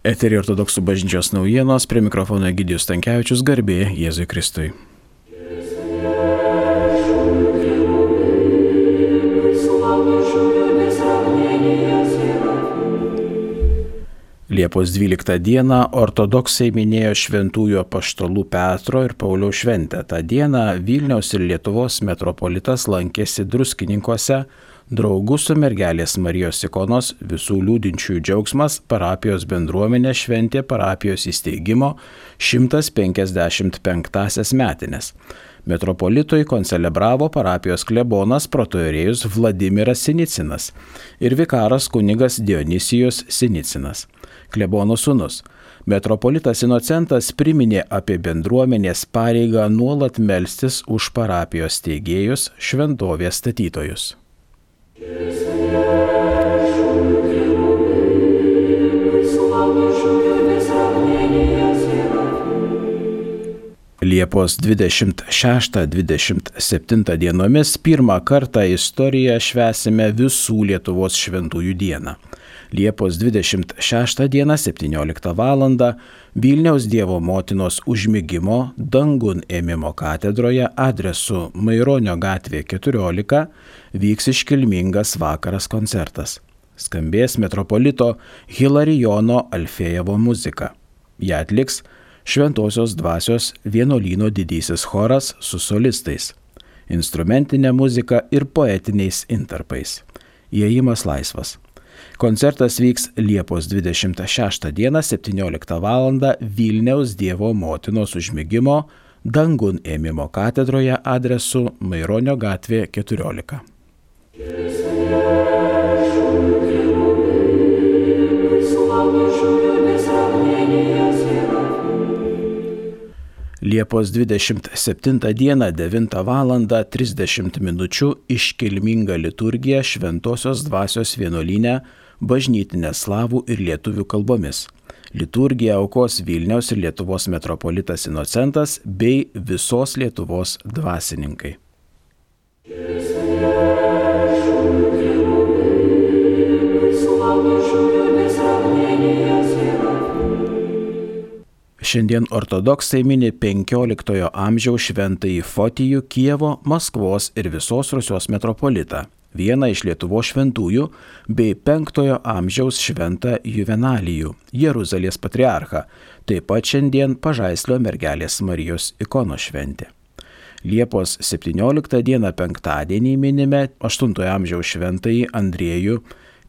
Eterį ortodoksų bažnyčios naujienos, prie mikrofono Egidijus Tankievičius, garbė Jėzui Kristui. Liepos 12 dieną ortodoksai minėjo šventųjų apaštalų Petro ir Pauliaus šventę. Ta diena Vilniaus ir Lietuvos metropolitas lankėsi druskininkose, draugų su mergelės Marijos ikonos visų liūdinčiųjų džiaugsmas parapijos bendruomenė šventė parapijos įsteigimo 155 metinės. Metropolitui koncelebravo parapijos klebonas protojorėjus Vladimiras Sinicinas ir vikaras kunigas Dionysijus Sinicinas klebono sūnus. Metropolitas Inocentas priminė apie bendruomenės pareigą nuolat melstis už parapijos teigėjus, šventovės statytojus. Liepos 26-27 dienomis pirmą kartą istoriją švesime visų Lietuvos šventųjų dieną. Liepos 26 dieną 17 val. Vilniaus Dievo motinos užmygimo dangun ėmimo katedroje adresu Maironio gatvė 14 vyks iškilmingas vakaras koncertas. Skambės metropolito Hilarijono Alfėjevo muzika. Ją atliks Šventojios dvasios vienuolyno didysis choras su solistais, instrumentinė muzika ir poetiniais intarpais. Įėjimas laisvas. Koncertas vyks Liepos 26 dieną 17 val. Vilniaus Dievo motinos užmygimo dangun ėmimo katedroje adresu Maironio gatvė 14. Liepos 27 dieną 9 val. 30 min. iškilminga liturgija Šventojios dvasios vienuolinė bažnytinė slavų ir lietuvių kalbomis. Liturgiją aukos Vilniaus ir Lietuvos metropolitas Inocentas bei visos Lietuvos dvasininkai. Šiandien ortodoksai mini 15 amžiaus šventąjį Fotijų Kievo, Maskvos ir visos Rusijos metropolitą vieną iš Lietuvo šventųjų, bei penktojo amžiaus šventą Juvenalijų, Jeruzalės patriarchą, taip pat šiandien pažaislio mergelės Marijos ikono šventė. Liepos 17 dieną penktadienį minime 8 amžiaus šventąjį Andriejų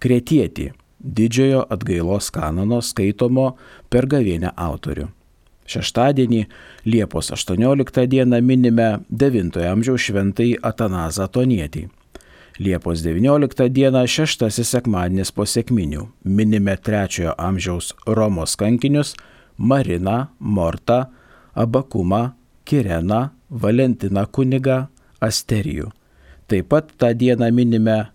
Kretietį, didžiojo atgailos kanono skaitomo per gavienę autorių. Šeštadienį Liepos 18 dieną minime 9 amžiaus šventąjį Atanazą Tonietį. Liepos 19 dieną šeštasis sekmadienis po sėkminių. Minime trečiojo amžiaus Romos kankinius Mariną, Mortą, Abakumą, Kireną, Valentiną kunigą, Asterijų. Taip pat tą dieną minime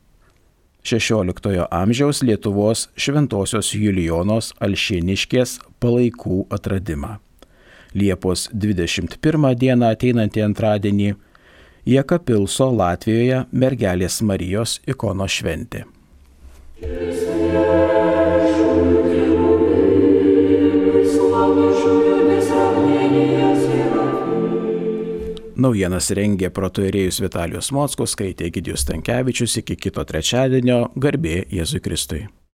16 amžiaus Lietuvos šventosios Julijonos Alšieniškės palaikų atradimą. Liepos 21 dieną ateinantį antradienį Jekapilso Latvijoje mergelės Marijos ikono šventė. Naujienas rengė protoirėjus Vitalijus Mockus, skaitė Gidijus Tankievičius iki kito trečiadienio garbė Jėzui Kristui.